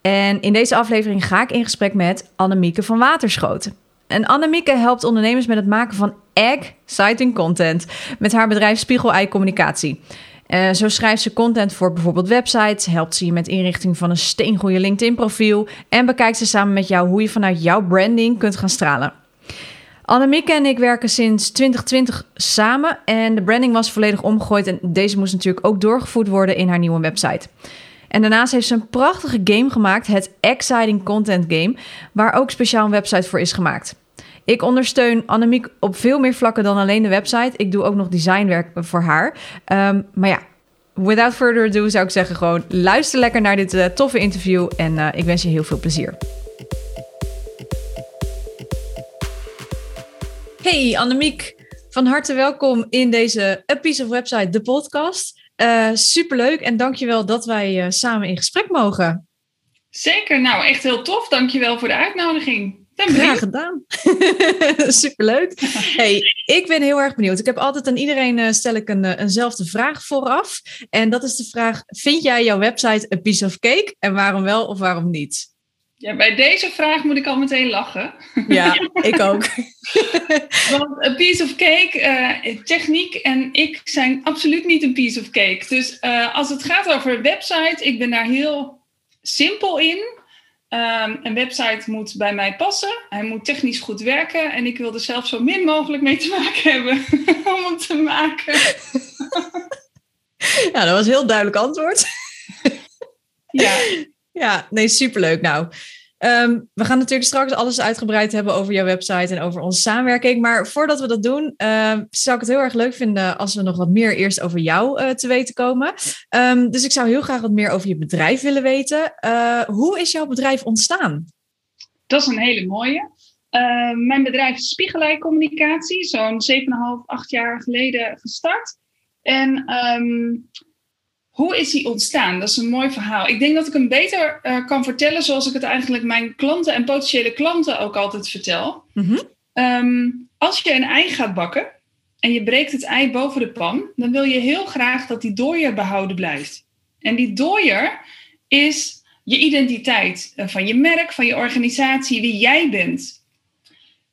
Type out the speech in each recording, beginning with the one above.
En in deze aflevering ga ik in gesprek met Annemieke van Waterschoten. En Annemieke helpt ondernemers met het maken van exciting content met haar bedrijf Spiegel Ei Communicatie. Uh, zo schrijft ze content voor bijvoorbeeld websites, helpt ze je met inrichting van een steengoede LinkedIn-profiel en bekijkt ze samen met jou hoe je vanuit jouw branding kunt gaan stralen. Annemieke en ik werken sinds 2020 samen en de branding was volledig omgegooid en deze moest natuurlijk ook doorgevoerd worden in haar nieuwe website. En daarnaast heeft ze een prachtige game gemaakt, het Exciting Content Game, waar ook speciaal een website voor is gemaakt. Ik ondersteun Annemiek op veel meer vlakken dan alleen de website. Ik doe ook nog designwerk voor haar. Um, maar ja, without further ado zou ik zeggen gewoon luister lekker naar dit uh, toffe interview en uh, ik wens je heel veel plezier. Hey Annemiek, van harte welkom in deze A Piece of Website, de podcast. Uh, superleuk en dankjewel dat wij uh, samen in gesprek mogen. Zeker, nou echt heel tof. Dankjewel voor de uitnodiging. Graag gedaan. Superleuk. Hey, ik ben heel erg benieuwd. Ik heb altijd aan iedereen uh, stel ik een, eenzelfde vraag vooraf. En dat is de vraag: vind jij jouw website een piece of cake? En waarom wel of waarom niet? Ja, bij deze vraag moet ik al meteen lachen. Ja, ik ook. Want een piece of cake, uh, techniek en ik zijn absoluut niet een piece of cake. Dus uh, als het gaat over website, ik ben daar heel simpel in. Um, een website moet bij mij passen. Hij moet technisch goed werken. En ik wil er zelf zo min mogelijk mee te maken hebben om hem te maken. ja, dat was een heel duidelijk antwoord. ja. Ja, nee, superleuk. Nou, um, we gaan natuurlijk straks alles uitgebreid hebben over jouw website en over onze samenwerking. Maar voordat we dat doen, uh, zou ik het heel erg leuk vinden als we nog wat meer eerst over jou uh, te weten komen. Um, dus ik zou heel graag wat meer over je bedrijf willen weten. Uh, hoe is jouw bedrijf ontstaan? Dat is een hele mooie. Mijn bedrijf is Spiegelij Communicatie, zo'n 7,5, 8 jaar geleden gestart. En hoe is die ontstaan? Dat is een mooi verhaal. Ik denk dat ik hem beter uh, kan vertellen zoals ik het eigenlijk mijn klanten en potentiële klanten ook altijd vertel. Mm-hmm. Um, als je een ei gaat bakken en je breekt het ei boven de pan, dan wil je heel graag dat die dooier behouden blijft. En die dooier is je identiteit uh, van je merk, van je organisatie, wie jij bent.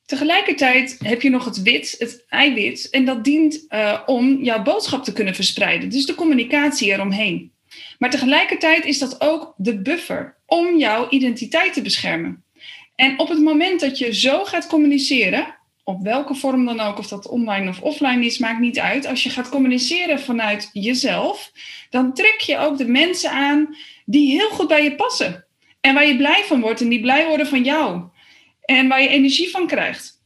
Tegelijkertijd heb je nog het wit, het eiwit, en dat dient uh, om jouw boodschap te kunnen verspreiden. Dus de communicatie eromheen. Maar tegelijkertijd is dat ook de buffer om jouw identiteit te beschermen. En op het moment dat je zo gaat communiceren, op welke vorm dan ook, of dat online of offline is, maakt niet uit. Als je gaat communiceren vanuit jezelf, dan trek je ook de mensen aan die heel goed bij je passen. En waar je blij van wordt en die blij worden van jou. En waar je energie van krijgt.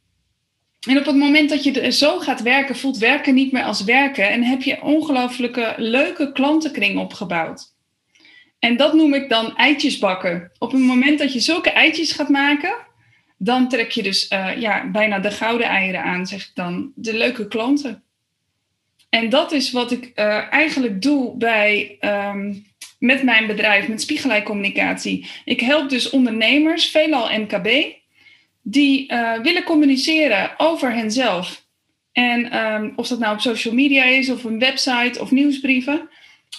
En op het moment dat je zo gaat werken, voelt werken niet meer als werken. En heb je ongelooflijke leuke klantenkring opgebouwd. En dat noem ik dan eitjes bakken. Op het moment dat je zulke eitjes gaat maken, dan trek je dus uh, ja, bijna de gouden eieren aan, zeg ik dan. De leuke klanten. En dat is wat ik uh, eigenlijk doe bij, um, met mijn bedrijf, met Spiegelij Communicatie. Ik help dus ondernemers, veelal MKB, die uh, willen communiceren over henzelf. En um, of dat nou op social media is, of een website of nieuwsbrieven.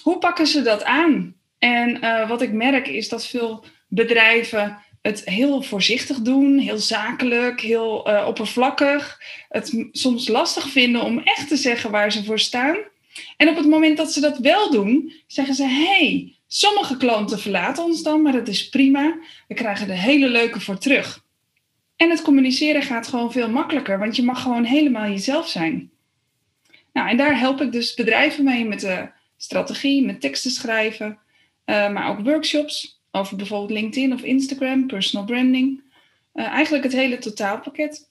Hoe pakken ze dat aan? En uh, wat ik merk is dat veel bedrijven het heel voorzichtig doen, heel zakelijk, heel uh, oppervlakkig. Het soms lastig vinden om echt te zeggen waar ze voor staan. En op het moment dat ze dat wel doen, zeggen ze: hey, sommige klanten verlaten ons dan, maar dat is prima. We krijgen er hele leuke voor terug. En het communiceren gaat gewoon veel makkelijker, want je mag gewoon helemaal jezelf zijn. Nou, en daar help ik dus bedrijven mee met de strategie, met teksten schrijven, uh, maar ook workshops over bijvoorbeeld LinkedIn of Instagram, personal branding. Uh, eigenlijk het hele totaalpakket.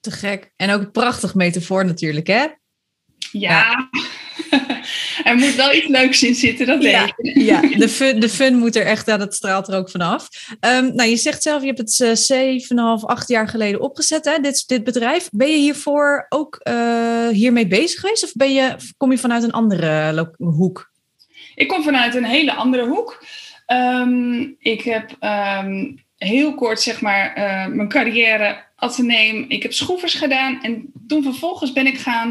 Te gek. En ook een prachtig metafoor natuurlijk, hè? Ja, ja. er moet wel iets leuks in zitten, dat weet ja, ik. Ja, de fun, de fun moet er echt, dat straalt er ook vanaf. Um, nou, je zegt zelf, je hebt het uh, zeven en half, acht jaar geleden opgezet, hè, dit, dit bedrijf. Ben je hiervoor ook uh, hiermee bezig geweest? Of ben je, kom je vanuit een andere hoek? Ik kom vanuit een hele andere hoek. Um, ik heb um, heel kort, zeg maar, uh, mijn carrière ateneem. Ik heb schroevers gedaan en toen vervolgens ben ik gaan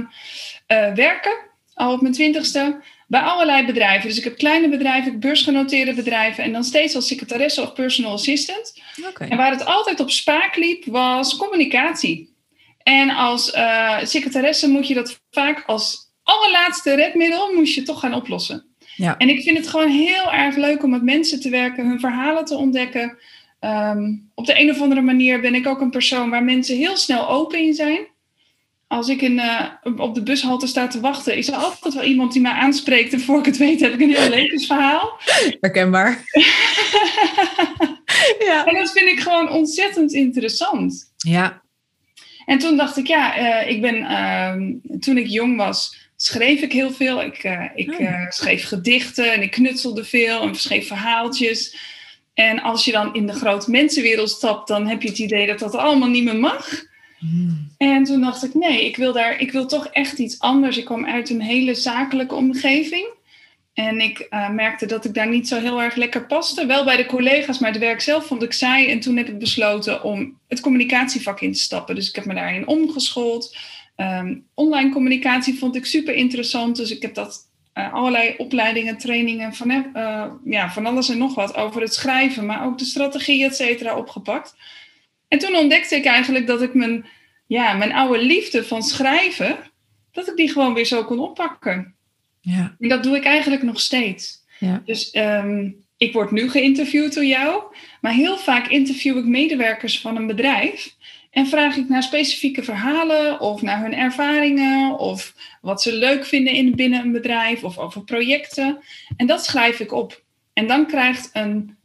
uh, werken, al op mijn twintigste, bij allerlei bedrijven. Dus ik heb kleine bedrijven, beursgenoteerde bedrijven en dan steeds als secretaresse of personal assistant. Okay. En waar het altijd op spaak liep, was communicatie. En als uh, secretaresse moet je dat vaak als allerlaatste redmiddel moest je toch gaan oplossen. Ja. En ik vind het gewoon heel erg leuk om met mensen te werken, hun verhalen te ontdekken. Um, op de een of andere manier ben ik ook een persoon waar mensen heel snel open in zijn. Als ik in, uh, op de bushalte sta te wachten, is er altijd wel iemand die mij aanspreekt. En voor ik het weet heb ik een heel levensverhaal. Herkenbaar. ja. En dat vind ik gewoon ontzettend interessant. Ja. En toen dacht ik, ja, uh, ik ben, uh, toen ik jong was, schreef ik heel veel. Ik, uh, ik uh, schreef gedichten en ik knutselde veel en schreef verhaaltjes. En als je dan in de grote mensenwereld stapt, dan heb je het idee dat dat allemaal niet meer mag. En toen dacht ik, nee, ik wil, daar, ik wil toch echt iets anders. Ik kwam uit een hele zakelijke omgeving. En ik uh, merkte dat ik daar niet zo heel erg lekker paste. Wel bij de collega's, maar het werk zelf vond ik saai. En toen heb ik besloten om het communicatievak in te stappen. Dus ik heb me daarin omgeschoold. Um, online communicatie vond ik super interessant. Dus ik heb dat uh, allerlei opleidingen, trainingen, van, uh, ja, van alles en nog wat over het schrijven, maar ook de strategie, et cetera, opgepakt. En toen ontdekte ik eigenlijk dat ik mijn, ja, mijn oude liefde van schrijven, dat ik die gewoon weer zo kon oppakken. Ja. En dat doe ik eigenlijk nog steeds. Ja. Dus um, ik word nu geïnterviewd door jou, maar heel vaak interview ik medewerkers van een bedrijf. En vraag ik naar specifieke verhalen of naar hun ervaringen of wat ze leuk vinden in, binnen een bedrijf of over projecten. En dat schrijf ik op. En dan krijgt een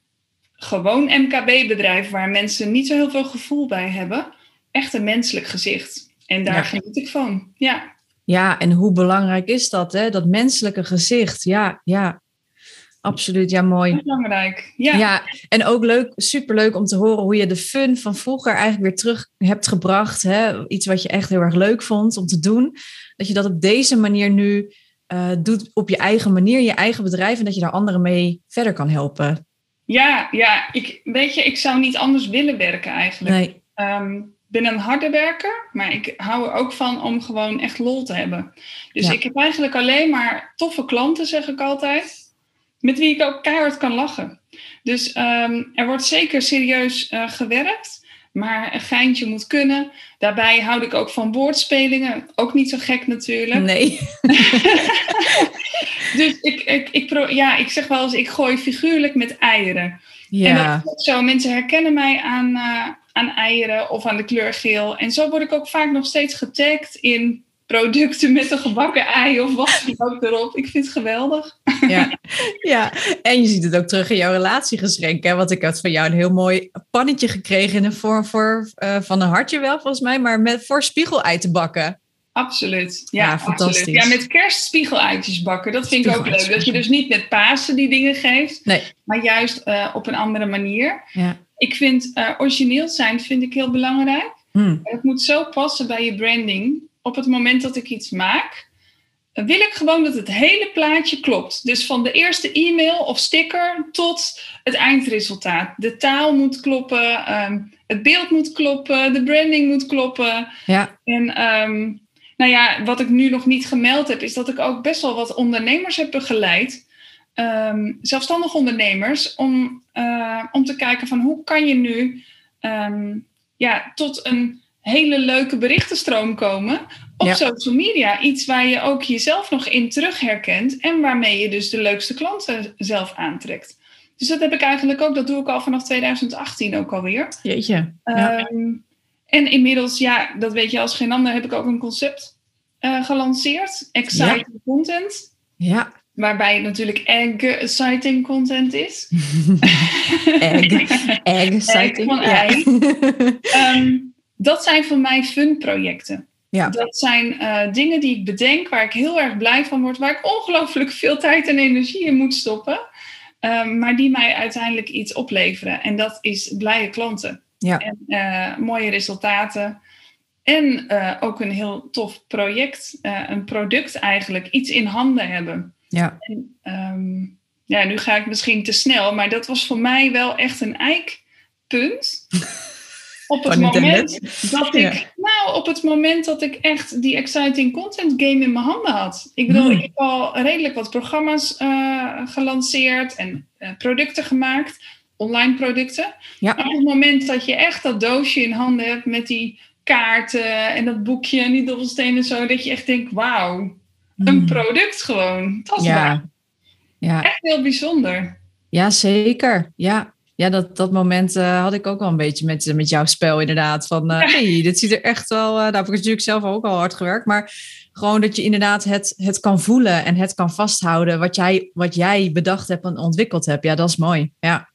gewoon MKB-bedrijf waar mensen niet zo heel veel gevoel bij hebben, echt een menselijk gezicht. En daar Ja. geniet ik van. Ja, Ja, en hoe belangrijk is dat, hè? Dat menselijke gezicht. Ja, ja. Absoluut, ja, mooi. belangrijk. Ja, Ja, en ook leuk, superleuk om te horen hoe je de fun van vroeger eigenlijk weer terug hebt gebracht. Hè? Iets wat je echt heel erg leuk vond om te doen. Dat je dat op deze manier nu eh, doet op je eigen manier, je eigen bedrijf. En dat je daar anderen mee verder kan helpen. Ja, ja. Ik, weet je, ik zou niet anders willen werken eigenlijk. Nee, Ehm, ik ben een harde werker, maar ik hou er ook van om gewoon echt lol te hebben. Dus Ja. ik heb eigenlijk alleen maar toffe klanten, zeg ik altijd, met wie ik ook keihard kan lachen. Dus ehm, er wordt zeker serieus eh, gewerkt, maar een geintje moet kunnen. Daarbij houd ik ook van woordspelingen, ook niet zo gek natuurlijk. nee. Dus ik, ik, ik, pro- ja, ik zeg wel eens, ik gooi figuurlijk met eieren. En Ja, dat is ook zo. Mensen herkennen mij aan, eh, aan eieren of aan de kleur geel. En zo word ik ook vaak nog steeds getagd in producten met een gebakken ei of wat dan ook erop. Ik vind het geweldig. ja, ja, en je ziet het ook terug in jouw relatiegeschenk. Hè? Want ik had van jou een heel mooi pannetje gekregen in de vorm voor, eh, van een hartje wel, volgens mij. Maar met, voor spiegelei te bakken. Absoluut. Ja, Ja, absoluut. fantastisch. Ja, met kerst spiegeleitjes bakken. Dat vind ik ook leuk. Dat je dus niet met Pasen die dingen geeft. Nee. Maar juist eh, op een andere manier. Ja. Ik vind eh, origineel zijn vind ik heel belangrijk. Hm. Het moet zo passen bij je branding. Op het moment dat ik iets maak, wil ik gewoon dat het hele plaatje klopt. Dus van de eerste e-mail of sticker tot het eindresultaat. De taal moet kloppen, ehm, het beeld moet kloppen, de branding moet kloppen. Ja, En ehm, nou ja, wat ik nu nog niet gemeld heb, is dat ik ook best wel wat ondernemers heb begeleid. Ehm, zelfstandig ondernemers, om, eh, om te kijken van hoe kan je nu ja, tot een hele leuke berichtenstroom komen op Ja. social media. Iets waar je ook jezelf nog in terug herkent en waarmee je dus de leukste klanten zelf aantrekt. Dus dat heb ik eigenlijk ook, dat doe ik al vanaf 2018 ook alweer. jeetje. Ja. Ehm, en inmiddels, ja, dat weet je als geen ander, heb ik ook een concept eh, gelanceerd. Exciting content. ja. Waarbij het natuurlijk exciting content is. Egg. Egg, exciting. van Ja. ei. Ehm, dat zijn voor mij fun projecten. Ja. Dat zijn eh, dingen die ik bedenk, waar ik heel erg blij van word, waar ik ongelooflijk veel tijd en energie in moet stoppen, ehm, maar die mij uiteindelijk iets opleveren. En dat is blije klanten Ja. en eh, mooie resultaten. En eh, ook een heel tof project, een product eigenlijk, iets in handen hebben. Ja. En, ehm, ja, nu ga ik misschien te snel, maar dat was voor mij wel echt een eikpunt. Op het moment dat ik, Ja. nou, op het moment dat ik echt die exciting content game in mijn handen had. Ik bedoel, Hmm. ik heb al redelijk wat programma's eh, gelanceerd en eh, producten gemaakt, online producten. Ja. Maar op het moment dat je echt dat doosje in handen hebt met die kaarten en dat boekje en die dobbelstenen en zo, dat je echt denkt, wauw, een Mm. product gewoon, tastbaar. Ja. Ja. Echt heel bijzonder. Ja, zeker. Ja, ja dat, dat moment eh, had ik ook wel een beetje met, met jouw spel inderdaad. Van, eh, hey, dit ziet er echt wel... eh, nou heb ik natuurlijk zelf ook al hard gewerkt. Maar gewoon dat je inderdaad het, het kan voelen en het kan vasthouden... Wat jij, wat jij bedacht hebt en ontwikkeld hebt. Ja, dat is mooi. Ja,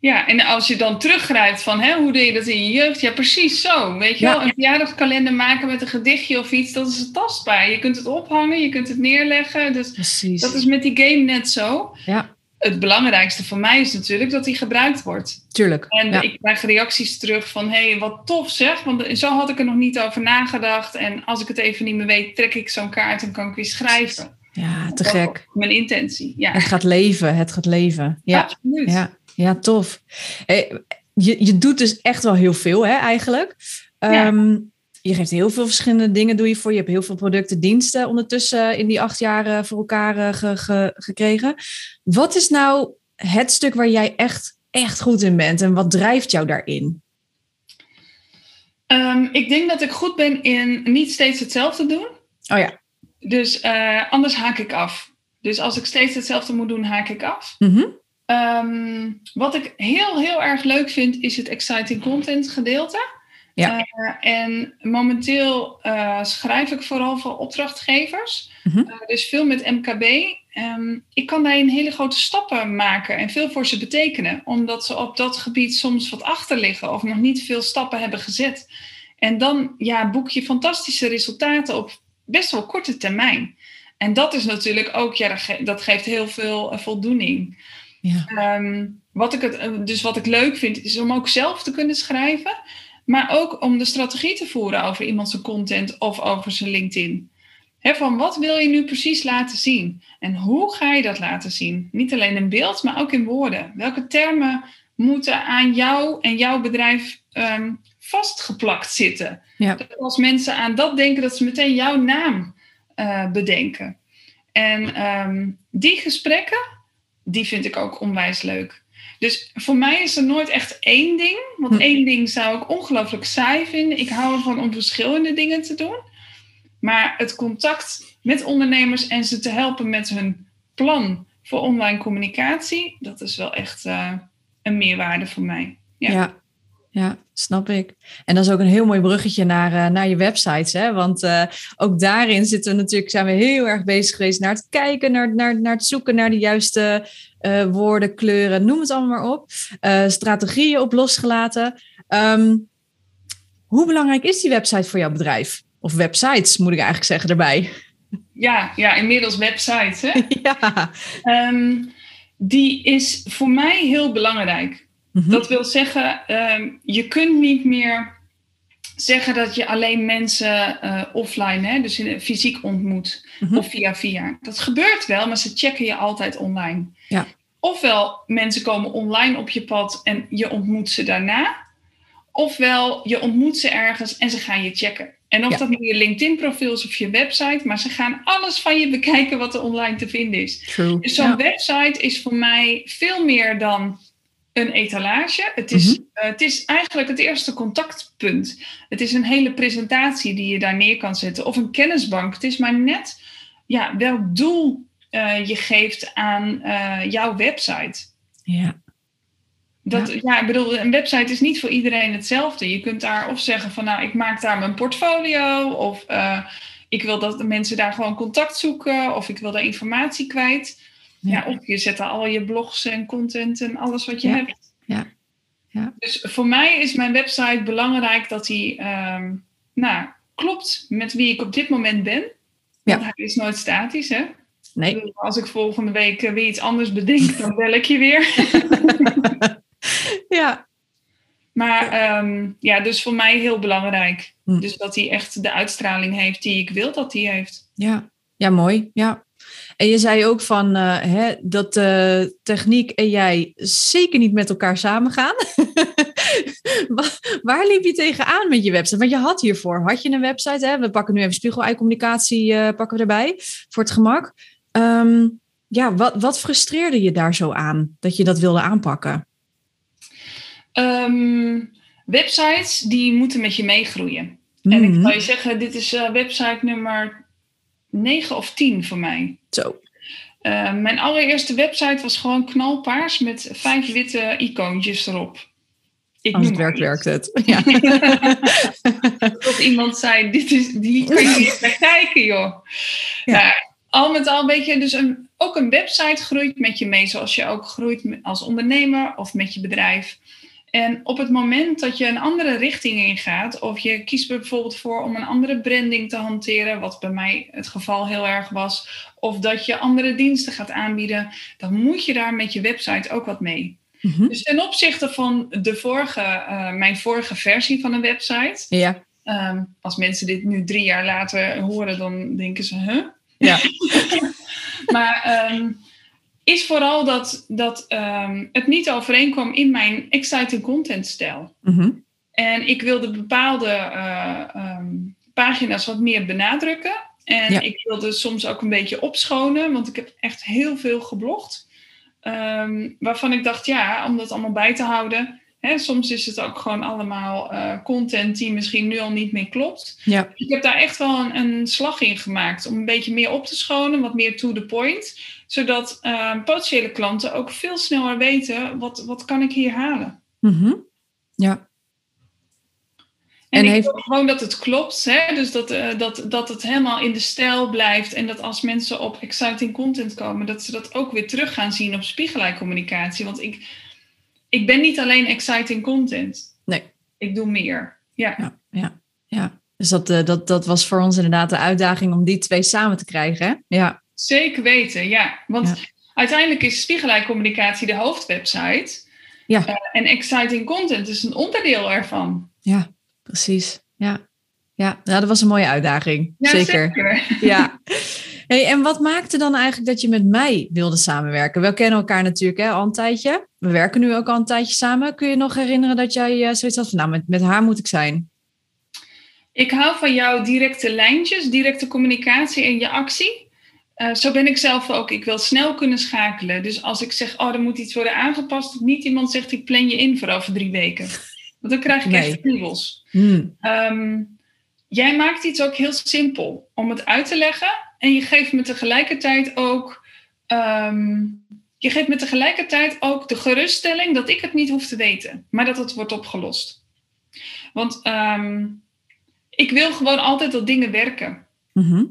Ja, en als je dan teruggrijpt van hè, hoe deed je dat in je jeugd? Ja, precies zo. Weet je Ja. wel, een verjaardagskalender maken met een gedichtje of iets, dat is tastbaar. Je kunt het ophangen, je kunt het neerleggen. Dus precies. dat is met die game net zo. Ja, Het belangrijkste voor mij is natuurlijk dat die gebruikt wordt. tuurlijk. En ja. ik krijg reacties terug van, hé, hey, wat tof zeg. Want zo had ik er nog niet over nagedacht. En als ik het even niet meer weet, trek ik zo'n kaart en kan ik weer schrijven. ja, te Dat gek. Mijn intentie, ja. Het gaat leven, het gaat leven. Ja, Absoluut. ja, ja tof. Hey, je, je doet dus echt wel heel veel, hè, eigenlijk. Ja. Je geeft heel veel verschillende dingen doe je voor. Je hebt heel veel producten, diensten ondertussen in die acht jaar eh, voor elkaar eh, ge- ge- gekregen. Wat is nou het stuk waar jij echt, echt goed in bent en wat drijft jou daarin? Ehm, ik denk dat ik goed ben in niet steeds hetzelfde doen. Oh ja. Dus eh, anders haak ik af. Dus als ik steeds hetzelfde moet doen, haak ik af. Mhm. Ehm, wat ik heel, heel erg leuk vind, is het exciting content gedeelte. Ja. Eh, en momenteel eh, schrijf ik vooral voor opdrachtgevers. Mhm. Eh, dus veel met MKB. Ehm, ik kan daarin hele grote stappen maken en veel voor ze betekenen. Omdat ze op dat gebied soms wat achter liggen of nog niet veel stappen hebben gezet. En dan ja, boek je fantastische resultaten op best wel korte termijn. En dat is natuurlijk ook, ja, dat, ge- dat geeft heel veel voldoening. Ja. Ehm, wat ik het, dus wat ik leuk vind, is om ook zelf te kunnen schrijven. Maar ook om de strategie te voeren over iemand zijn content of over zijn LinkedIn. Hè, van wat wil je nu precies laten zien? En hoe ga je dat laten zien? Niet alleen in beeld, maar ook in woorden. Welke termen moeten aan jou en jouw bedrijf ehm, vastgeplakt zitten? Ja. Dat als mensen aan dat denken, dat ze meteen jouw naam eh, bedenken. En ehm, die gesprekken, die vind ik ook onwijs leuk. Dus voor mij is er nooit echt één ding. Want Hm. één ding zou ik ongelooflijk saai vinden. Ik hou ervan om verschillende dingen te doen. Maar het contact met ondernemers en ze te helpen met hun plan voor online communicatie, dat is wel echt eh, een meerwaarde voor mij. Ja. Ja. Ja. snap ik. En dat is ook een heel mooi bruggetje naar, eh, naar je websites. Hè? Want eh, ook daarin zitten we natuurlijk, zijn we heel erg bezig geweest naar het kijken, naar, naar, naar het zoeken naar de juiste eh, woorden, kleuren, noem het allemaal maar op. Strategieën op losgelaten. Ehm, hoe belangrijk is die website voor jouw bedrijf? Of websites, moet ik eigenlijk zeggen erbij. Ja, ja, inmiddels websites. Hè? ja. Ehm, die is voor mij heel belangrijk. Mhm. Dat wil zeggen, ehm, je kunt niet meer zeggen dat je alleen mensen eh, offline, hè, dus in, fysiek ontmoet Mhm. of via via. Dat gebeurt wel, maar ze checken je altijd online. Ja. Ofwel mensen komen online op je pad en je ontmoet ze daarna. Ofwel je ontmoet ze ergens en ze gaan je checken. En of Ja. dat nu je LinkedIn-profiel is of je website, maar ze gaan alles van je bekijken wat er online te vinden is. True. Dus zo'n Ja. website is voor mij veel meer dan een etalage. Het is, Mhm. eh, het is eigenlijk het eerste contactpunt. Het is een hele presentatie die je daar neer kan zetten. Of een kennisbank. Het is maar net ja, welk doel eh, je geeft aan eh, jouw website. Ja. Dat, ja. ik bedoel, een website is niet voor iedereen hetzelfde. Je kunt daar of zeggen van nou, ik maak daar mijn portfolio. Of ik wil dat de mensen daar gewoon contact zoeken. Of ik wil daar informatie kwijt. Ja. of je zet daar al je blogs en content en alles wat je Ja. hebt. Ja. Ja. Dus voor mij is mijn website belangrijk dat die ehm, nou, klopt met wie ik op dit moment ben. Ja. Want hij is nooit statisch, hè? Nee. Als ik volgende week eh, weer iets anders bedenk, dan bel ik je weer. ja. Maar ehm, ja, dus voor mij heel belangrijk. Hm. Dus dat hij echt de uitstraling heeft die ik wil dat hij heeft. Ja. ja, mooi. Ja. En je zei ook van eh, hè, dat eh, techniek en jij zeker niet met elkaar samengaan. Wa- Waar liep je tegenaan met je website? Want je had hiervoor, had je een website, hè? we pakken nu even spiegel-eye-communicatie eh, pakken we erbij, voor het gemak. Ehm, ja, wat, wat frustreerde je daar zo aan, dat je dat wilde aanpakken? Ehm, websites die moeten met je meegroeien. En ik Mhm. zou je zeggen, dit is website nummer 9 of 10 voor mij. Zo, Eh, mijn allereerste website was gewoon knalpaars met vijf witte icoontjes erop. Ik als het werkt, werkt het. Ja. Tot iemand zei, dit is, die kan je niet naar kijken, joh. Ja. Nou, al met al, weet je, dus een, ook een website groeit met je mee, zoals je ook groeit als ondernemer of met je bedrijf. En op het moment dat je een andere richting ingaat, of je kiest bijvoorbeeld voor om een andere branding te hanteren, wat bij mij het geval heel erg was, of dat je andere diensten gaat aanbieden, dan moet je daar met je website ook wat mee. Mhm. Dus ten opzichte van de vorige, eh, mijn vorige versie van een website, ja. Ehm, als mensen dit nu drie jaar later horen, dan denken ze, huh? Ja. maar ehm, is vooral dat, dat ehm, het niet overeenkwam in mijn exciting content stijl. Mhm. En ik wilde bepaalde eh, ehm, pagina's wat meer benadrukken. En Ja. ik wilde soms ook een beetje opschonen, want ik heb echt heel veel geblogd. Ehm, waarvan ik dacht, ja, om dat allemaal bij te houden. Hè, soms is het ook gewoon allemaal eh, content die misschien nu al niet meer klopt. ja. Ik heb daar echt wel een, een slag in gemaakt om een beetje meer op te schonen, wat meer to the point. Zodat eh, potentiële klanten ook veel sneller weten, wat, wat kan ik hier halen? Mhm. Ja. En, En ik heeft- gewoon dat het klopt, hè? dus dat, eh, dat, dat het helemaal in de stijl blijft. En dat als mensen op exciting content komen, dat ze dat ook weer terug gaan zien op spiegelijcommunicatie. Want ik, ik ben niet alleen exciting content. Nee. Ik doe meer. Ja, Ja, ja, ja. Dus dat, eh, dat, dat was voor ons inderdaad de uitdaging om die twee samen te krijgen. Hè? Ja. zeker weten. Ja, want Ja. uiteindelijk is spiegelijcommunicatie de hoofdwebsite. Ja. Eh, en exciting content is een onderdeel ervan. ja, precies. Ja. Ja, nou, dat was een mooie uitdaging. Ja, zeker. Ja. Hey, en wat maakte dan eigenlijk dat je met mij wilde samenwerken? We kennen elkaar natuurlijk hè, al een tijdje. We werken nu ook al een tijdje samen. Kun je nog herinneren dat jij eh, zoiets had van, nou, met, met haar moet ik zijn? Ik hou van jouw directe lijntjes, directe communicatie en je actie. Eh, zo ben ik zelf ook. Ik wil snel kunnen schakelen. Dus als ik zeg, oh, er moet iets worden aangepast, dat niet iemand zegt, ik plan je in voor over drie weken. Want dan krijg ik Nee. echt kriebels. Hmm. Ehm, jij maakt iets ook heel simpel om het uit te leggen. En je geeft me tegelijkertijd ook. ehm, je geeft me tegelijkertijd ook de geruststelling dat ik het niet hoef te weten, maar dat het wordt opgelost. Want ehm, ik wil gewoon altijd dat dingen werken. Mhm.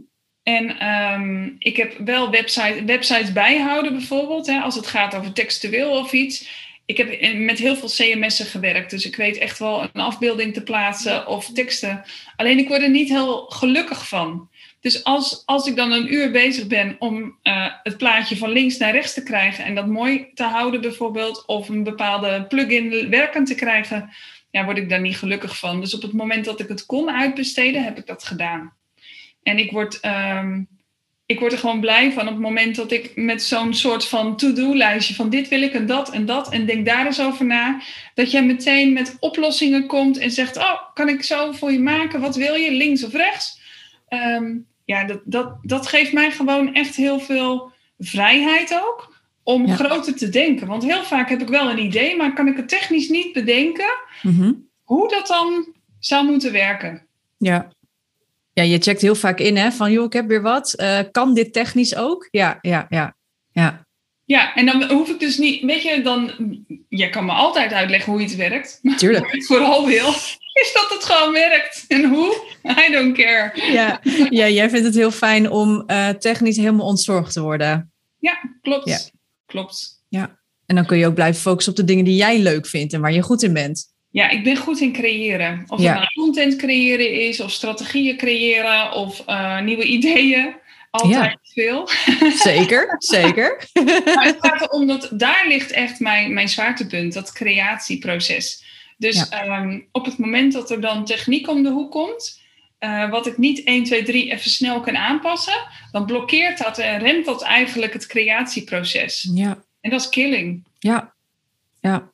En ehm, ik heb wel website, websites bijhouden bijvoorbeeld, hè, als het gaat over textueel of iets. Ik heb met heel veel CMS'en gewerkt, dus ik weet echt wel een afbeelding te plaatsen of teksten. Alleen ik word er niet heel gelukkig van. Dus als, als ik dan een uur bezig ben om eh, het plaatje van links naar rechts te krijgen en dat mooi te houden bijvoorbeeld, of een bepaalde plugin werkend te krijgen, ja, word ik daar niet gelukkig van. Dus op het moment dat ik het kon uitbesteden, heb ik dat gedaan. En ik word, ehm, ik word er gewoon blij van op het moment dat ik met zo'n soort van to-do-lijstje van dit wil ik en dat en dat en denk daar eens over na, dat jij meteen met oplossingen komt en zegt, oh, kan ik zo voor je maken? Wat wil je, links of rechts? Ehm, ja, dat, dat, dat geeft mij gewoon echt heel veel vrijheid ook om Ja. groter te denken. Want heel vaak heb ik wel een idee, maar kan ik het technisch niet bedenken Mhm. hoe dat dan zou moeten werken. Ja. Ja, je checkt heel vaak in, hè? Van, joh, ik heb weer wat. Eh, kan dit technisch ook? Ja, ja, ja. Ja, Ja, en dan hoef ik dus niet, weet je, dan, je kan me altijd uitleggen hoe iets werkt. Maar Tuurlijk. wat ik vooral wil, is dat het gewoon werkt. En hoe? I don't care. ja. ja jij vindt het heel fijn om eh, technisch helemaal ontzorgd te worden. Ja, klopt. Ja. Klopt. En dan kun je ook blijven focussen op de dingen die jij leuk vindt en waar je goed in bent. Ja, ik ben goed in creëren. Of Ja. het nou content creëren is, of strategieën creëren, of eh, nieuwe ideeën. Altijd veel. Zeker, zeker. Maar het gaat erom dat daar ligt echt mijn, mijn zwaartepunt, dat creatieproces. Dus ehm, op het moment dat er dan techniek om de hoek komt, eh, wat ik niet 1, 2, 3 even snel kan aanpassen, dan blokkeert dat en remt dat eigenlijk het creatieproces. Ja, En dat is killing. ja, ja,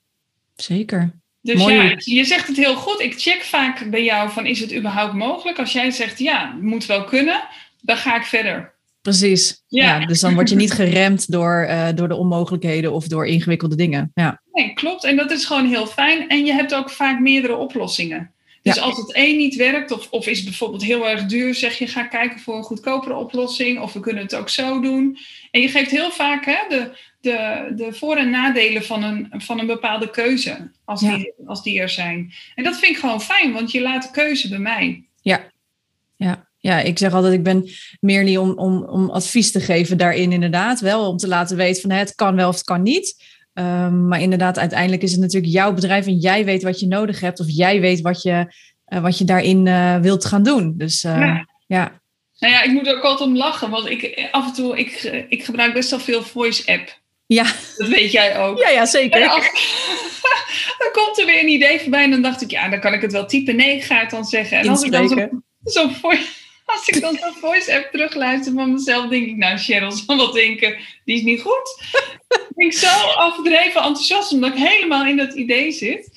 zeker. Dus Mooi. ja, je zegt het heel goed. Ik check vaak bij jou van is het überhaupt mogelijk? Als jij zegt ja, moet wel kunnen, dan ga ik verder. Precies. Ja. Ja. dus dan word je niet geremd door, eh, door de onmogelijkheden of door ingewikkelde dingen. Ja, Nee, klopt. En dat is gewoon heel fijn. En je hebt ook vaak meerdere oplossingen. Dus Ja. als het één niet werkt, of, of is bijvoorbeeld heel erg duur, zeg je ga kijken voor een goedkopere oplossing. Of we kunnen het ook zo doen. En je geeft heel vaak hè, de, de, de voor- en nadelen van een, van een bepaalde keuze, als, Ja. die, als die er zijn. En dat vind ik gewoon fijn, want je laat de keuze bij mij. ja. ja. Ja, ik zeg altijd, ik ben meer niet om, om, om advies te geven daarin inderdaad. Wel om te laten weten van het kan wel of het kan niet. Ehm, maar inderdaad, uiteindelijk is het natuurlijk jouw bedrijf en jij weet wat je nodig hebt. Of jij weet wat je, eh, wat je daarin eh, wilt gaan doen. Dus eh, Ja. ja. Nou ja, ik moet er ook altijd om lachen, want ik, af en toe, ik, ik gebruik best wel veel voice-app. Ja. Dat weet jij ook. Ja, ja, zeker. als- dan komt er weer een idee voorbij en dan dacht ik, ja, dan kan ik het wel typen. Nee, ik ga het dan zeggen. En als ik dan zo, Inspreken. zo voice, als ik dan zo'n voice-app terugluister van mezelf, denk ik, nou, Cheryl zal wel denken, die is niet goed. ik ben zo overdreven enthousiast, omdat ik helemaal in dat idee zit.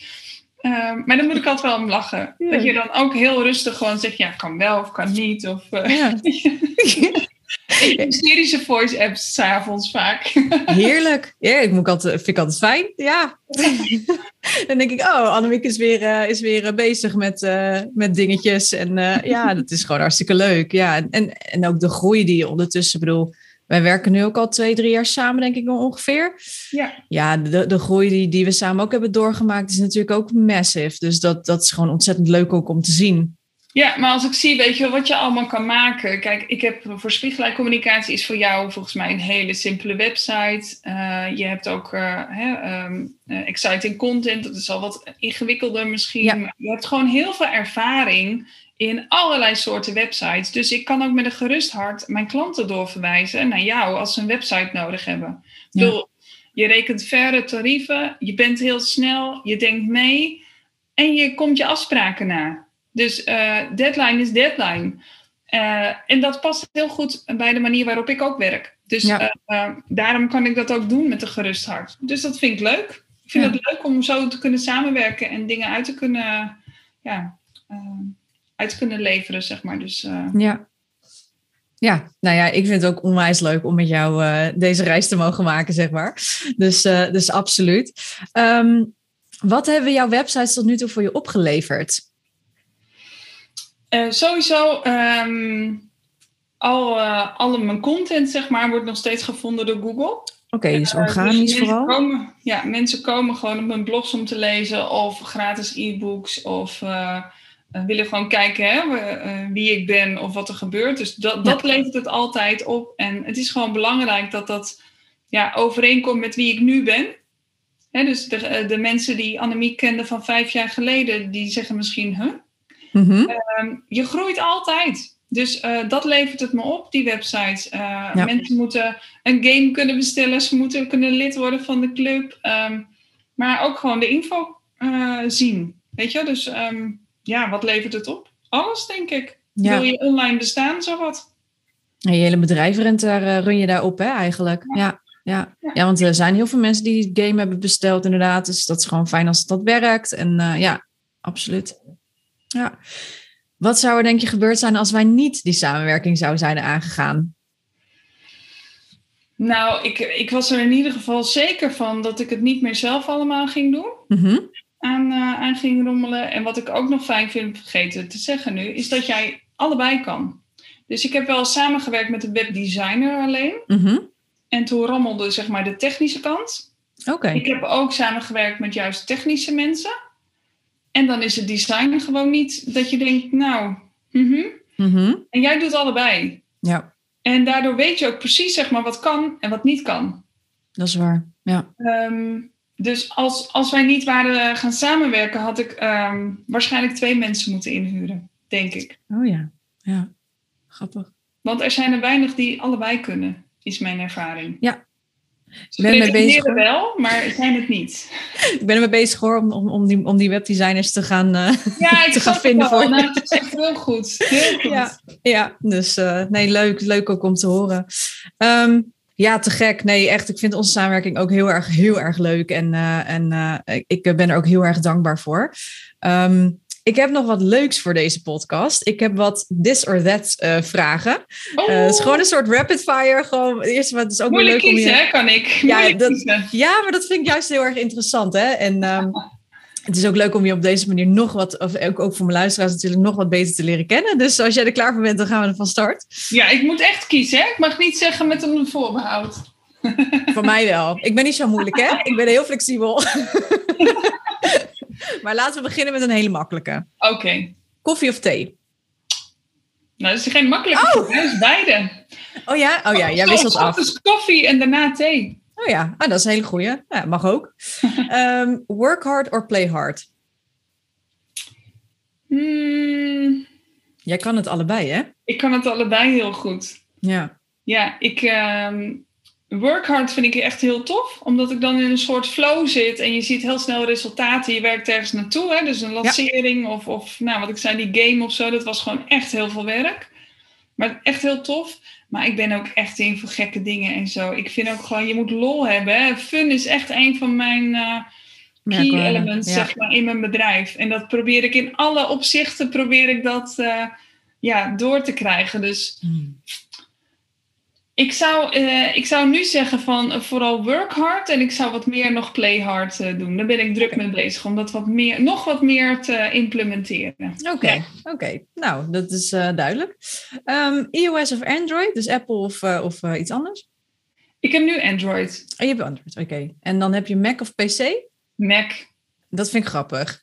Ehm, maar dan moet ik altijd wel om lachen. Ja. Dat je dan ook heel rustig gewoon zegt, ja, kan wel of kan niet. Of uh, Ja. hysterische voice-apps s'avonds vaak. Heerlijk. Ja, ik moet altijd, vind ik altijd fijn. Ja. Dan denk ik, oh, Annemiek is weer, eh, is weer eh, bezig met, eh, met dingetjes. En ja, dat is gewoon hartstikke leuk. Ja, en- en, en ook de groei die je ondertussen, ik bedoel, wij werken nu ook al twee, drie jaar samen, denk ik ongeveer. ja. Ja, de, de groei die, die we samen ook hebben doorgemaakt is natuurlijk ook massive. Dus dat, dat is gewoon ontzettend leuk ook om te zien. Ja, maar als ik zie, weet je wat je allemaal kan maken. Kijk, ik heb voor Spiegelij Communicatie is voor jou volgens mij een hele simpele website. Eh, je hebt ook eh, hè, ehm, eh, exciting content, dat is al wat ingewikkelder misschien. Ja. Je hebt gewoon heel veel ervaring in allerlei soorten websites. Dus ik kan ook met een gerust hart mijn klanten doorverwijzen naar jou als ze een website nodig hebben. Ja. je rekent verre tarieven, je bent heel snel, je denkt mee en je komt je afspraken na. Dus eh, deadline is deadline. Eh, en dat past heel goed bij de manier waarop ik ook werk. Dus Ja. eh, daarom kan ik dat ook doen met een gerust hart. Dus dat vind ik leuk. Ik vind Ja. het leuk om zo te kunnen samenwerken en dingen uit te kunnen, ja, uit te kunnen leveren, zeg maar. Dus Ja. Ja, nou ja, ik vind het ook onwijs leuk om met jou deze reis te mogen maken, zeg maar. Dus, dus absoluut. Ehm, wat hebben jouw websites tot nu toe voor je opgeleverd? Eh, sowieso, ehm, al, eh, alle mijn content, zeg maar, wordt nog steeds gevonden door Google. Oké, dus Eh, organisch mensen vooral. Komen, ja, mensen komen gewoon op mijn blogs om te lezen of gratis e-books of willen gewoon kijken hè, wie ik ben of wat er gebeurt. Dus dat, dat levert het altijd op. En het is gewoon belangrijk dat dat ja, overeenkomt met wie ik nu ben. Hè, dus de, de mensen die Annemiek kenden van vijf jaar geleden, die zeggen misschien, huh? Mhm. Ehm, je groeit altijd. Dus eh, dat levert het me op, die websites. Eh, Ja. Mensen moeten een game kunnen bestellen, ze moeten kunnen lid worden van de club. ehm, maar ook gewoon de info eh, zien. Weet je, dus ehm, ja, wat levert het op? Alles, denk ik. Ja. Wil je online bestaan, zowat? En je hele bedrijf rent daar, run je daar op, hè, eigenlijk. Ja. Ja. Ja. Ja. want er zijn heel veel mensen die het game hebben besteld, inderdaad. Dus dat is gewoon fijn als dat werkt. En ja, absoluut. Ja. Wat zou er denk je gebeurd zijn als wij niet die samenwerking zouden zijn aangegaan? Nou, ik, ik was er in ieder geval zeker van dat ik het niet meer zelf allemaal ging doen. Mhm. aan, eh, aan ging rommelen. En wat ik ook nog fijn vind, vergeten te zeggen nu, is dat jij allebei kan. Dus ik heb wel samengewerkt met een webdesigner alleen. Mhm. En toen rammelde zeg maar de technische kant. Oké. Ik heb ook samengewerkt met juist technische mensen. En dan is het design gewoon niet dat je denkt, nou, mhm. Mhm. en jij doet allebei. Ja, En daardoor weet je ook precies zeg maar wat kan en wat niet kan. dat is waar. Ja. Ehm, dus als, als wij niet waren gaan samenwerken, had ik ehm, waarschijnlijk twee mensen moeten inhuren, denk ik. Oh ja, ja. Grappig. Want er zijn er weinig die allebei kunnen, is mijn ervaring. Ja. Ze ben ermee bezig, wel, maar zijn het niet. Ik ben ermee bezig hoor, om, om, om, die, om die webdesigners te gaan, uh, ja, ik te gaan vinden wel. voor Nou, het is echt heel goed. Heel goed. Ja, ja dus eh, nee, leuk, leuk ook om te horen. Ehm, ja, te gek. Nee, echt. Ik vind onze samenwerking ook heel erg, heel erg leuk. En, eh, en ik ben er ook heel erg dankbaar voor. Ehm, ik heb nog wat leuks voor deze podcast. Ik heb wat this or that eh, vragen. Oh, het is gewoon een soort rapid fire. Gewoon, eerst, wat is ook moeilijk leuk om je... kiezen, hè, kan ik. Ja, dat- kiezen. Ja, maar dat vind ik juist heel erg interessant. Hè? En ehm, het is ook leuk om je op deze manier nog wat, of ook, ook voor mijn luisteraars natuurlijk, nog wat beter te leren kennen. Dus als jij er klaar voor bent, dan gaan we er van start. Ja, ik moet echt kiezen. Hè? Ik mag niet zeggen met een voorbehoud. Voor mij wel. Ik ben niet zo moeilijk, hè? Ik ben heel flexibel. maar laten we beginnen met een hele makkelijke. Oké. Koffie of thee? Nou, dat is geen makkelijke oh. Dat is beide. Oh ja? Oh ja, jij Zo, wisselt af. ochtends koffie en daarna thee. Oh ja, ah, dat is een hele goeie. Ja, mag ook. Ehm, work hard or play hard? Hmm, Jij kan het allebei, hè? ik kan het allebei heel goed. Ja. Ja, ik... ehm, work hard vind ik echt heel tof. Omdat ik dan in een soort flow zit. En je ziet heel snel resultaten. Je werkt ergens naartoe. Hè? Dus een lancering of, of nou, wat ik zei, die game of zo. Dat was gewoon echt heel veel werk. Maar echt heel tof. Maar ik ben ook echt in voor gekke dingen en zo. Ik vind ook gewoon, je moet lol hebben. Hè? Fun is echt een van mijn eh, key elements ja. zeg maar, in mijn bedrijf. En dat probeer ik in alle opzichten probeer ik dat eh, ja, door te krijgen. Dus Hmm. Ik zou, eh, ik zou nu zeggen van eh, vooral work hard en ik zou wat meer nog play hard eh, doen. Daar ben ik druk mee bezig om dat wat meer, nog wat meer te implementeren. Oké, Ja. oké. Nou, dat is duidelijk. Ehm, iOS of Android, dus Apple of, of iets anders? Ik heb nu Android, Oh, je hebt Android, oké. En dan heb je Mac of PC? Mac. Dat vind ik grappig.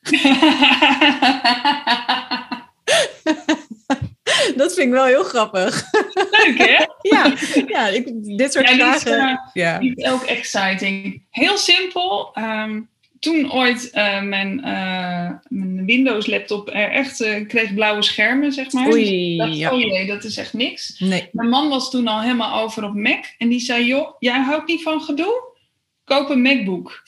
dat vind ik wel heel grappig. Leuk hè? ja, ja ik, dit soort Ja, is, eh, ja. Is ook exciting. Heel simpel. ehm, toen ooit eh, mijn, eh, mijn Windows laptop er echt kreeg blauwe schermen, zeg maar. Oei, Dus dacht, ja. oh jee, dat is echt niks. Nee. Mijn man was toen al helemaal over op Mac. En die zei, joh, jij houdt niet van gedoe? Koop een MacBook.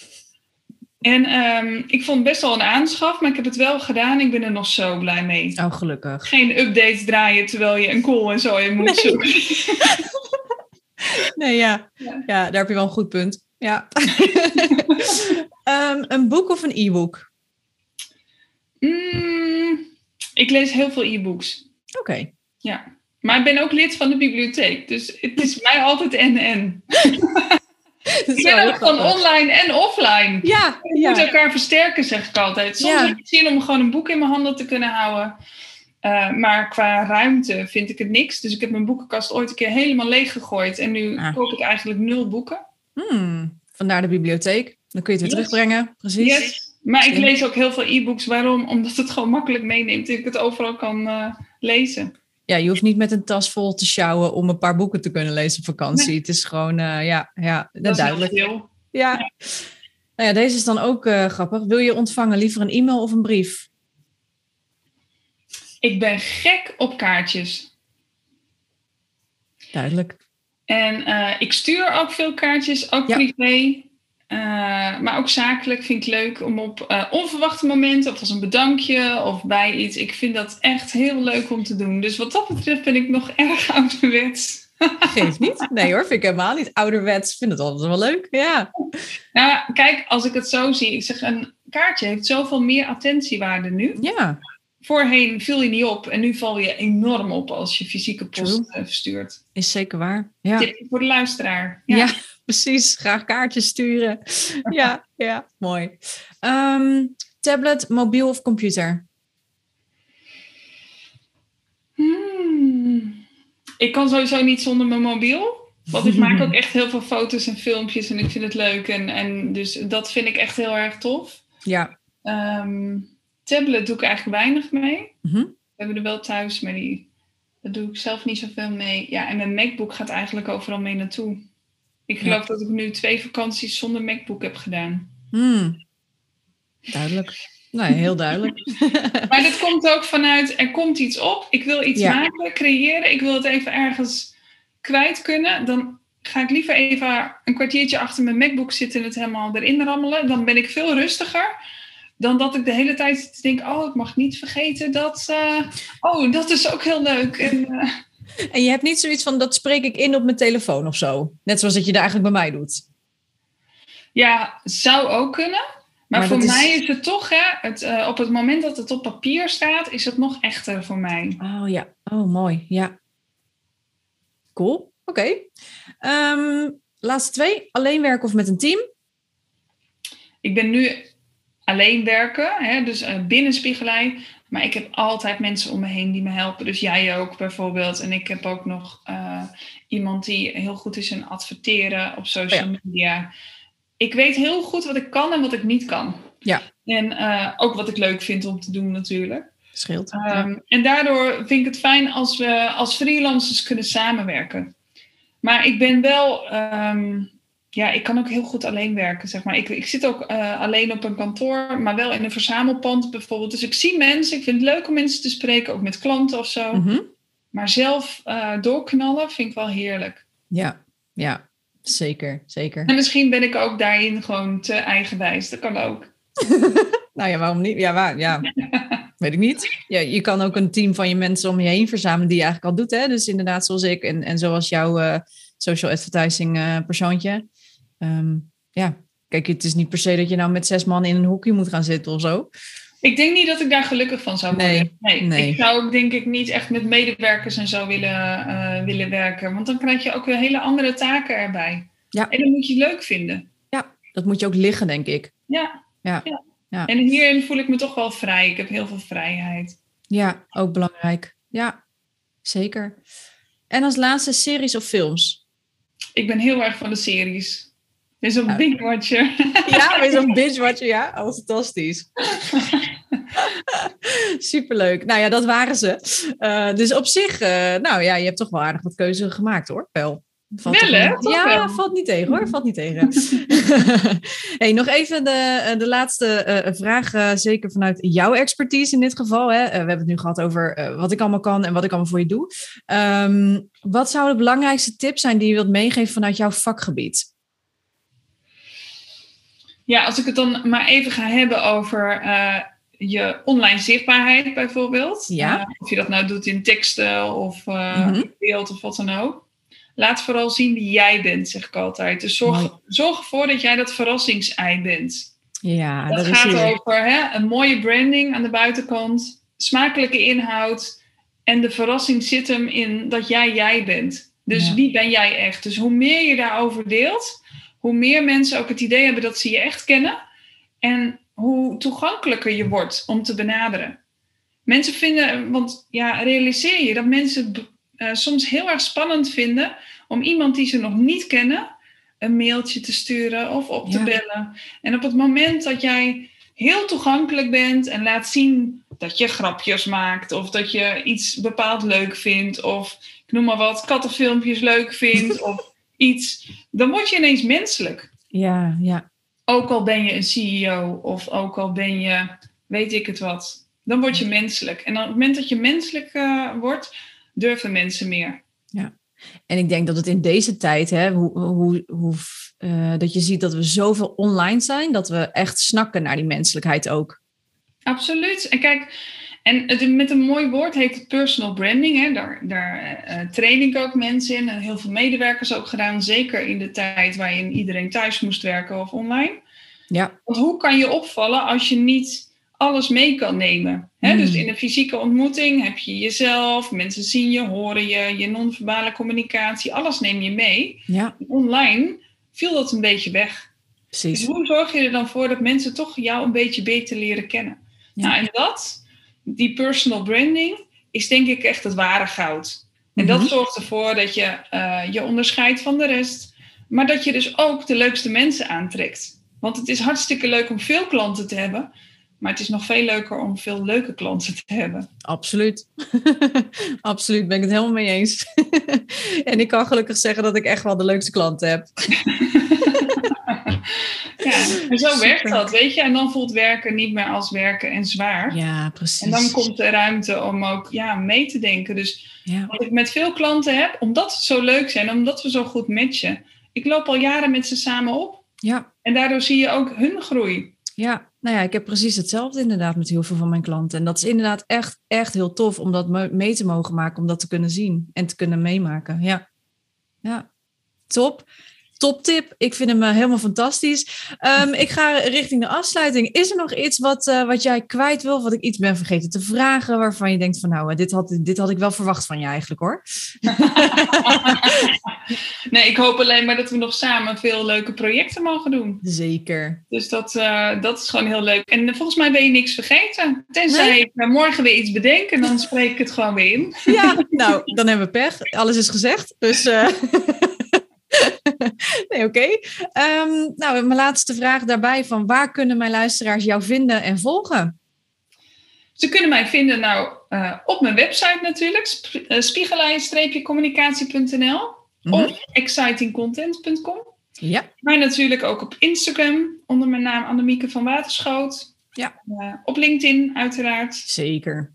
En ehm, ik vond het best wel een aanschaf, maar ik heb het wel gedaan. Ik ben er nog zo blij mee. Oh, gelukkig. Geen updates draaien terwijl je een call en zo in moet Nee. zoeken. Nee, ja. Ja. ja, daar heb je wel een goed punt. Ja. Ehm, een boek of een e-book? Mm, ik lees heel veel e-books. Oké. Ja. Maar ik ben ook lid van de bibliotheek. Dus het is mij altijd en-en. Ook van online en offline. Ja, We moeten ja. elkaar versterken, zeg ik altijd. Soms Ja. heb ik zin om gewoon een boek in mijn handen te kunnen houden. Eh, maar qua ruimte vind ik het niks. Dus ik heb mijn boekenkast ooit een keer helemaal leeg gegooid. En nu Ah. koop ik eigenlijk nul boeken. Hmm, vandaar de bibliotheek. Dan kun je het weer Yes. terugbrengen. Precies. Yes. Maar ik lees ook heel veel e-books. Waarom? Omdat het gewoon makkelijk meeneemt. En ik het overal kan eh, lezen. Ja, je hoeft niet met een tas vol te sjouwen om een paar boeken te kunnen lezen op vakantie. Het is gewoon, eh, ja, ja Dat duidelijk. heel. Ja. Nou ja, deze is dan ook eh, grappig. Wil je ontvangen liever een e-mail of een brief? Ik ben gek op kaartjes. Duidelijk. En eh, ik stuur ook veel kaartjes, ook Ja. privé. Eh, maar ook zakelijk vind ik leuk om op eh, onverwachte momenten, of als een bedankje of bij iets. Ik vind dat echt heel leuk om te doen. Dus wat dat betreft ben ik nog erg ouderwets. Geeft niet. Nee hoor, vind ik helemaal niet. Ouderwets, Ik vind het altijd wel leuk. Ja. Nou, kijk, als ik het zo zie, ik zeg een kaartje heeft zoveel meer attentiewaarde nu. Ja, Voorheen viel je niet op en nu val je enorm op als je fysieke post True. eh, verstuurt. is zeker waar. Ja. Tip voor de luisteraar. Ja. Precies. Graag kaartjes sturen. Ja, ja. mooi. Ehm, tablet, mobiel of computer? Hmm. Ik kan sowieso niet zonder mijn mobiel. Want ik maak ook echt heel veel foto's en filmpjes en ik vind het leuk. En, en dus dat vind ik echt heel erg tof. Ja. Ehm, tablet doe ik eigenlijk weinig mee. Mhm. We hebben er wel thuis, maar die, daar doe ik zelf niet zoveel mee. Ja, en mijn MacBook gaat eigenlijk overal mee naartoe. Ik geloof dat ik nu twee vakanties zonder MacBook heb gedaan. Hmm. Duidelijk. Nee, heel duidelijk. maar dat komt ook vanuit, er komt iets op. Ik wil iets Ja. maken, creëren. Ik wil het even ergens kwijt kunnen. Dan ga ik liever even een kwartiertje achter mijn MacBook zitten en het helemaal erin rammelen. Dan ben ik veel rustiger dan dat ik de hele tijd zit te denken, oh, ik mag niet vergeten dat, eh, oh, dat is ook heel leuk. En, eh, En je hebt niet zoiets van, dat spreek ik in op mijn telefoon of zo. Net zoals dat je dat eigenlijk bij mij doet. ja, zou ook kunnen. Maar, Maar voor is- mij is het toch, hè, het, eh, op het moment dat het op papier staat, is het nog echter voor mij. Oh ja, oh mooi, ja. Cool, oké. Ehm, laatste twee, alleen werken of met een team? Ik ben nu alleen werken, hè, dus eh, binnen Spiegelij. Maar ik heb altijd mensen om me heen die me helpen. Dus jij ook bijvoorbeeld. En ik heb ook nog eh, iemand die heel goed is in adverteren op social media. Ik weet heel goed wat ik kan en wat ik niet kan. Ja. En eh, ook wat ik leuk vind om te doen natuurlijk. Scheelt. Ehm, En daardoor vind ik het fijn als we als freelancers kunnen samenwerken. Maar ik ben wel, ehm, ja, ik kan ook heel goed alleen werken, zeg maar. Ik, ik zit ook eh, alleen op een kantoor, maar wel in een verzamelpand bijvoorbeeld. Dus ik zie mensen, ik vind het leuk om mensen te spreken, ook met klanten of zo. Mhm. Maar zelf eh, doorknallen vind ik wel heerlijk. Ja, ja, zeker, zeker. En misschien ben ik ook daarin gewoon te eigenwijs, dat kan ook. Nou ja, waarom niet? Ja, waar, ja. weet ik niet. Ja, je kan ook een team van je mensen om je heen verzamelen die je eigenlijk al doet. Hè? Dus inderdaad, zoals ik en, en zoals jouw eh, social advertising persoontje. Ehm, ja, kijk, het is niet per se dat je nou met zes man in een hoekje moet gaan zitten of zo. Ik denk niet dat ik daar gelukkig van zou worden. Nee, Nee, nee. Ik zou ook denk ik niet echt met medewerkers en zo willen, eh, willen werken. Want dan krijg je ook weer hele andere taken erbij. Ja. En dat moet je leuk vinden. Dat moet je ook liggen, denk ik. Ja. Ja. Ja. En hierin voel ik me toch wel vrij. Ik heb heel veel vrijheid. Ja, ook belangrijk. Ja, zeker. En als laatste series of films? Ik ben heel erg van de series. Dus een Ja. big watcher. Ja, weer zo'n binge-watcher, ja. Oh, fantastisch. Superleuk. Nou ja, dat waren ze. Eh, dus op zich, eh, nou ja, je hebt toch wel aardig wat keuze gemaakt hoor, Pel. Valt Wel, hè? Ja, wel. valt niet tegen hoor, valt niet tegen. hey, nog even de, eh, de laatste vraag, zeker vanuit jouw expertise in dit geval. Hè. We hebben het nu gehad over wat ik allemaal kan en wat ik allemaal voor je doe. Ehm, wat zou de belangrijkste tip zijn die je wilt meegeven vanuit jouw vakgebied? Ja, als ik het dan maar even ga hebben over eh, je online zichtbaarheid bijvoorbeeld. Ja. Eh, of je dat nou doet in teksten of eh, Mhm. beeld of wat dan ook. Laat vooral zien wie jij bent, zeg ik altijd. Dus zorg, Mooi. zorg ervoor dat jij dat verrassingsei bent. Ja, dat dat gaat over hè, een mooie branding aan de buitenkant, smakelijke inhoud. En de verrassing zit hem in dat jij jij bent. Dus Ja. wie ben jij echt? Dus hoe meer je daarover deelt, hoe meer mensen ook het idee hebben dat ze je echt kennen. En hoe toegankelijker je wordt om te benaderen. Mensen vinden, want ja, realiseer je dat mensen eh, soms heel erg spannend vinden om iemand die ze nog niet kennen een mailtje te sturen of op te Ja. bellen. En op het moment dat jij heel toegankelijk bent en laat zien dat je grapjes maakt of dat je iets bepaald leuk vindt of ik noem maar wat, kattenfilmpjes leuk vindt of iets, dan word je ineens menselijk. Ja, ja. Ook al ben je een CEO of ook al ben je weet ik het wat, dan word je menselijk. En op het moment dat je menselijk eh, wordt, durven mensen meer. En ik denk dat het in deze tijd, hè, hoe, hoe, hoe, eh, dat je ziet dat we zoveel online zijn, dat we echt snakken naar die menselijkheid ook. Absoluut. En kijk, en het, met een mooi woord heet het personal branding. Hè. Daar, daar eh, train ik ook mensen in en heel veel medewerkers ook gedaan. Zeker in de tijd waarin iedereen thuis moest werken of online. Ja, Want hoe kan je opvallen als je niet alles mee kan nemen? Hè? Mm. Dus in een fysieke ontmoeting heb je jezelf, mensen zien je, horen je, je non-verbale communicatie, alles neem je mee. ja, Online viel dat een beetje weg. Dus precies. hoe zorg je er dan voor dat mensen toch jou een beetje beter leren kennen? Ja. Nou, en dat, die personal branding, is denk ik echt het ware goud. En dat Mhm. zorgt ervoor dat je eh, je onderscheidt van de rest, maar dat je dus ook de leukste mensen aantrekt. Want het is hartstikke leuk om veel klanten te hebben, maar het is nog veel leuker om veel leuke klanten te hebben. Absoluut. Absoluut, ben ik het helemaal mee eens. en ik kan gelukkig zeggen dat ik echt wel de leukste klanten heb. Ja, en zo werkt dat, weet je. En dan voelt werken niet meer als werken en zwaar. Ja, precies. En dan komt de ruimte om ook ja, mee te denken. Dus Ja. wat ik met veel klanten heb, omdat ze zo leuk zijn, omdat we zo goed matchen. Ik loop al jaren met ze samen op. Ja. En daardoor zie je ook hun groei. Ja, nou ja, ik heb precies hetzelfde inderdaad met heel veel van mijn klanten. En dat is inderdaad echt, echt heel tof om dat me- mee te mogen maken, om dat te kunnen zien en te kunnen meemaken. Ja, ja. top. Top tip. Ik vind hem eh, helemaal fantastisch. Ehm, ik ga richting de afsluiting. Is er nog iets wat, eh, wat jij kwijt wil, wat ik iets ben vergeten te vragen, waarvan je denkt van nou, eh, dit had, dit had ik wel verwacht van je eigenlijk hoor. Nee, ik hoop alleen maar dat we nog samen veel leuke projecten mogen doen. Zeker. Dus dat, dat is gewoon heel leuk. En volgens mij ben je niks vergeten. Tenzij Nee. ik morgen weer iets bedenk en dan spreek ik het gewoon weer in. Ja, nou, dan hebben we pech. Alles is gezegd. Dus. nee, oké. Ehm, nou, mijn laatste vraag daarbij: van waar kunnen mijn luisteraars jou vinden en volgen? Ze kunnen mij vinden nou eh, op mijn website natuurlijk, sp- eh, spiegelij-communicatie.nl Mhm. of excitingcontent.com. Ja, Maar natuurlijk ook op Instagram onder mijn naam Annemieke van Waterschoot. Ja. Eh, op LinkedIn uiteraard. zeker.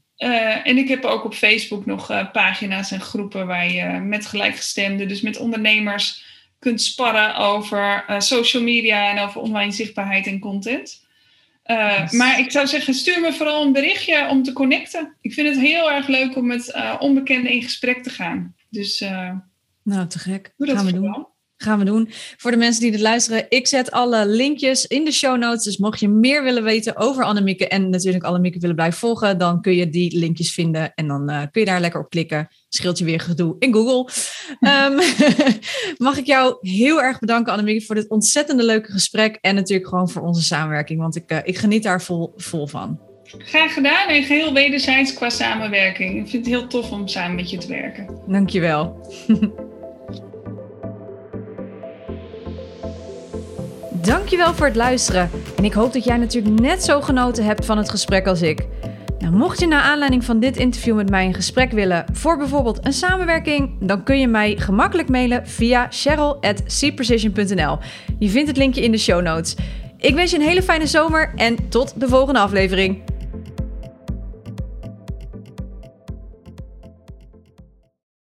En ik heb ook op Facebook nog pagina's en groepen waar je met gelijkgestemden, dus met ondernemers, kunt sparren over eh, social media en over online zichtbaarheid en content. Eh, Yes. Maar ik zou zeggen, stuur me vooral een berichtje om te connecten. Ik vind het heel erg leuk om met eh, onbekenden in gesprek te gaan. Dus Nou, te gek. doe dat Gaan we doen. Gaan we doen. Voor de mensen die dit luisteren, ik zet alle linkjes in de show notes. Dus mocht je meer willen weten over Annemieke en natuurlijk Annemieke willen blijven volgen, dan kun je die linkjes vinden en dan eh, kun je daar lekker op klikken. Scheelt je weer gedoe in Google. Ehm, mag ik jou heel erg bedanken, Annemieke, voor dit ontzettende leuke gesprek en natuurlijk gewoon voor onze samenwerking, want ik, eh, ik geniet daar vol, vol van. Graag gedaan en geheel wederzijds qua samenwerking. Ik vind het heel tof om samen met je te werken. Dankjewel. Dankjewel voor het luisteren. En ik hoop dat jij natuurlijk net zo genoten hebt van het gesprek als ik. Nou, mocht je naar aanleiding van dit interview met mij een gesprek willen voor bijvoorbeeld een samenwerking, dan kun je mij gemakkelijk mailen via cheryl.cprecision.nl. Je vindt het linkje in de show notes. Ik wens je een hele fijne zomer en tot de volgende aflevering.